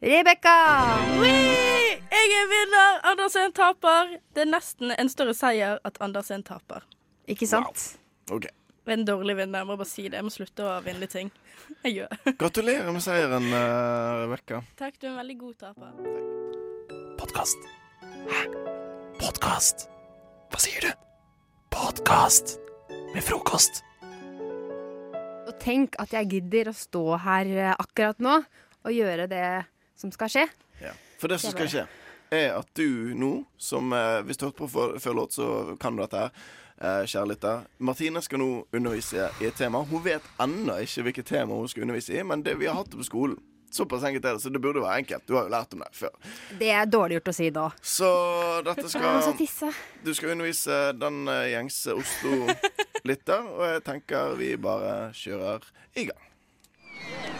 Rebekka! Jeg er vinner! Anders er taper. Det er nesten en større seier at Anders er taper. Ikke sant? Ok. Jeg er en dårlig vinner, jeg må bare si det. Jeg må slutte å vinne ting. Jeg gjør. Gratulerer med seieren, uh, Rebekka. Takk, du er en veldig god taper. Podkast. Hæ? Podkast? Hva sier du? Podkast med frokost. Og tenk at jeg gidder å stå her eh, akkurat nå og gjøre det som skal skje. Ja. For det som skal skje, er at du nå, som eh, hvis du hørte på før, før låt, så kan du dette her, eh, kjære lytter. Martine skal nå undervise i et tema. Hun vet ennå ikke hvilket tema hun skal undervise i, men det vi har hatt det på skolen. Såpass enkelt er det, så det burde være enkelt. Du har jo lært om det før. Det er dårlig gjort å si da. Så dette skal. Du skal undervise den eh, gjengse Oslo-lytter, og jeg tenker vi bare kjører i gang.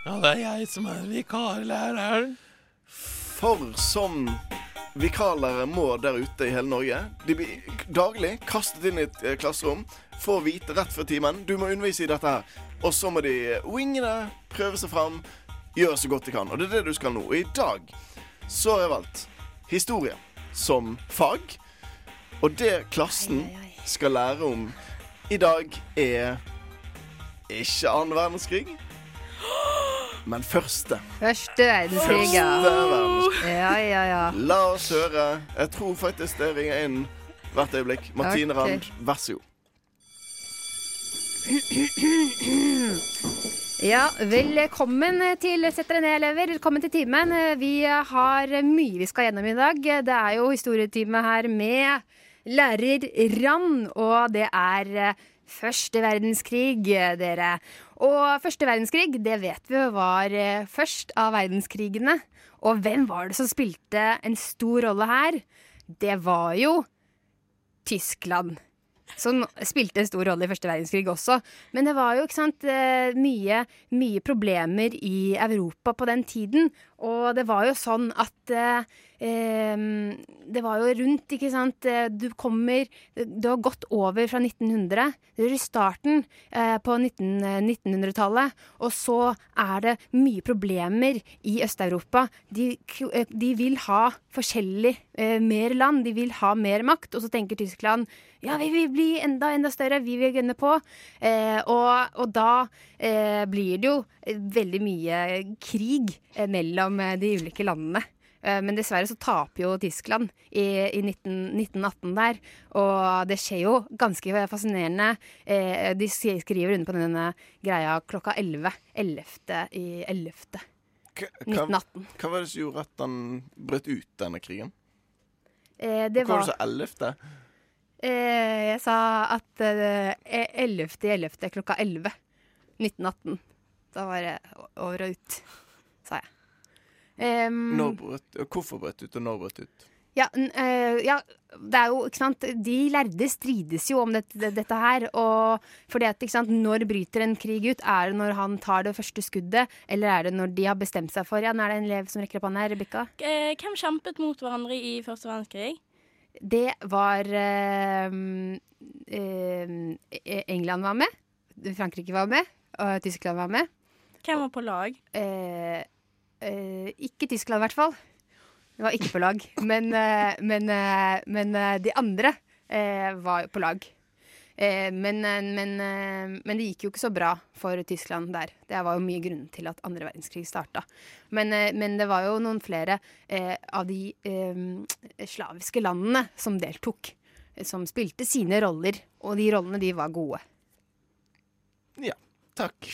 Ja, det er jeg som er vikarlæreren. For som vikarlærere må der ute i hele Norge. De blir daglig kastet inn i et eh, klasserom, får vite rett før timen du må undervise i dette her. Og så må de winge det, prøve seg fram, gjøre så godt de kan. Og det er det du skal nå. Og i dag så har jeg valgt historie som fag. Og det klassen skal lære om i dag, er ikke annen verdenskrig, men første. Første verdenskrig, ja. Ja, ja, ja. La oss høre. Jeg tror faktisk det ringer inn hvert øyeblikk. Martine okay. Rand, vær så god. Ja, velkommen til Sett dere ned, elever. Velkommen til timen. Vi har mye vi skal gjennom i dag. Det er jo historietime her med lærer Rand, og det er første verdenskrig, dere. Og første verdenskrig, det vet vi var eh, først av verdenskrigene. Og hvem var det som spilte en stor rolle her? Det var jo Tyskland. Som spilte en stor rolle i første verdenskrig også. Men det var jo sant, eh, mye, mye problemer i Europa på den tiden. Og det var jo sånn at eh, Det var jo rundt, ikke sant eh, Du kommer Du har gått over fra 1900. Det er i starten eh, på 19, eh, 1900-tallet. Og så er det mye problemer i Øst-Europa. De, eh, de vil ha forskjellig eh, mer land. De vil ha mer makt. Og så tenker Tyskland ja, vi vil bli enda, enda større. Vi vil gønne på. Og, og da blir det jo veldig mye krig eh, mellom eh, de ulike landene. Eh, Men dessverre så taper jo Tyskland i, i 19, 1918 der. Og det skjer jo ganske fascinerende. Eh, De skriver under på denne greia klokka 11. 11. i 11. Hva, 1918. hva var det som gjorde at han brøt ut denne krigen? Eh, Det Hvorfor var var det så ellevte? eh, Jeg sa at eh, 11. i 11. klokka 11. 1918. Da var det over og ut, sa jeg. Em, Når brøt, hvorfor brøt ut, og når brøt ut? Ja, eh, ja, det er jo, ikke sant De lærde strides jo om dette, dette her. Og fordi at, ikke sant, Når bryter en krig ut? Er det når han tar det første skuddet, eller er det når de har bestemt seg for Ja, nå er det en elev som rekker opp hånda her, Rebekka. Eh, Hvem kjempet mot hverandre i første verdenskrig? Det var eh, eh, England var med. Frankrike var med. Og Tyskland var med. Hvem var på lag? Eh, eh, ikke Tyskland, i hvert fall. Det var ikke på lag. Men, eh, men, eh, men eh, de andre eh, var på lag. Eh, men, eh, men, eh, men det gikk jo ikke så bra for Tyskland der. Det var jo mye grunn til at andre verdenskrig starta. Men, eh, men det var jo noen flere eh, av de eh, slaviske landene som deltok. eh, Som spilte sine roller, og de rollene de var gode. Ja, takk.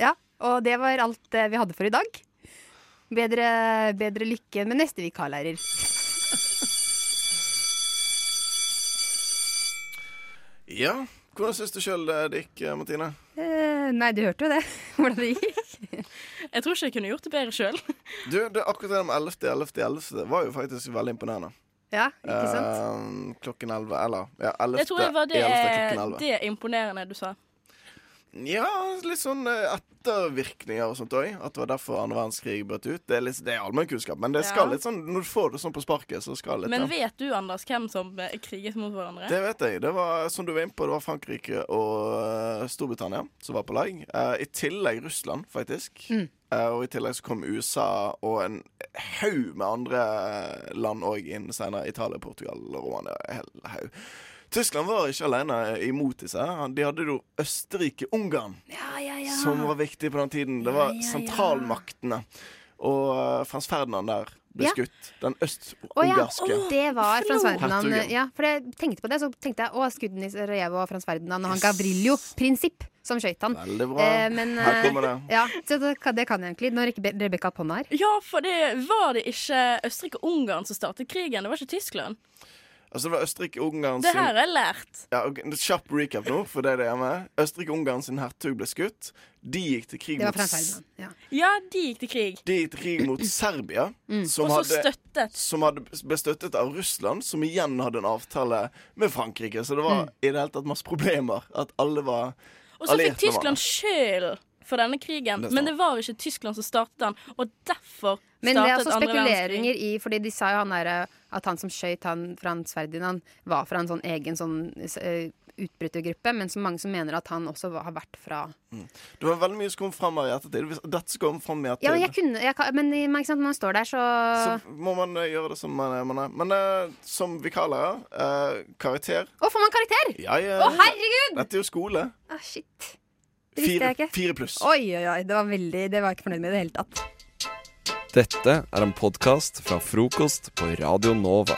Ja, og det var alt eh, vi hadde for i dag. Bedre, bedre lykke med neste vikarlærer. Ja, hvordan syns du sjøl det gikk, eh, Martine? Eh, nei, du hørte jo det. Hvordan det gikk. Jeg tror ikke jeg kunne gjort det bedre sjøl. Du, det, akkurat det med 11.11.11. 11. 11. var jo faktisk veldig imponerende. Ja, ikke sant? Eh, klokken 11, eller ja, 11. Jeg tror det var det, 11. 11. det imponerende du sa. Ja, litt sånn eh, ettervirkninger og sånt òg. At det var derfor andre verdenskrig brøt ut. Det er, litt, det er allmennkunnskap, men det skal Ja. litt sånn når du får det sånn på sparket, så skal det litt Men vet du, Anders, hvem som eh, kriget mot hverandre? Det vet jeg. Det var, som du var inne på, det var Frankrike og eh, Storbritannia som var på lag. Uh, I tillegg Russland, faktisk. Mm. Uh, og i tillegg så kom USA og en haug med andre land òg inn senere. Italia, Portugal Romania. En hel haug. Tyskland var ikke alene imot disse. her. De hadde jo Østerrike-Ungarn, som var viktig på den tiden. Det var Ja, ja, ja. sentralmaktene. Og uh, Frans Ferdinand der ble Ja. skutt. Den Å ja, øst-ungarske. det var Frans Ferdinand. Ja, for jeg tenkte på det, så tenkte jeg å, skudden i Sarajevo og Frans Ferdinand og han Gavrillo, Prinsipp. som skøyt han. Veldig bra. Eh, men, Her eh, kommer det. Ja, så det, kan- det kan jeg egentlig. Når ikke Be- Rebekka har hånda her. Ja, for det var det ikke Østerrike-Ungarn som startet krigen, det var ikke Tyskland. Altså, det var Østerrike-Ungarn Det her har jeg lært. ja, okay, Kjapp recap nå, for det er det er med. Østerrike-Ungarn sin hertug ble skutt. De gikk til krig Det var mot Ja. Ja, de gikk til krig. De gikk til krig mot Serbia, Mm. som, hadde, støttet. som hadde ble støttet av Russland, som igjen hadde en avtale med Frankrike. Så det var Mm. i det hele tatt masse problemer. At alle var Og så fikk Tyskland skylden for denne krigen, Det men det var ikke Tyskland som startet den, og derfor Men det er altså spekuleringer i Fordi de sa jo han der, at han som skøyt han Frans Ferdinand, var fra en sånn egen sånn eh, utbrytergruppe, men så mange som mener at han også var, har vært fra Det var veldig mye som kom fram her i ettertid. Hvis dette skal komme fram i ettertid, Ja, jeg kunne jeg, Men sant, når man står der, så, så må man eh, gjøre det som man er. Man er. Men uh, som vikarlærer, uh, karakter Å, får man karakter?! Ja, ja. Å, herregud! Dette er jo skole. Ah, shit. Det visste jeg ikke. fire pluss. Oi, oi, oi. Det var veldig Det var jeg ikke fornøyd med i det hele tatt. Dette er en podkast fra frokost på Radio Nova.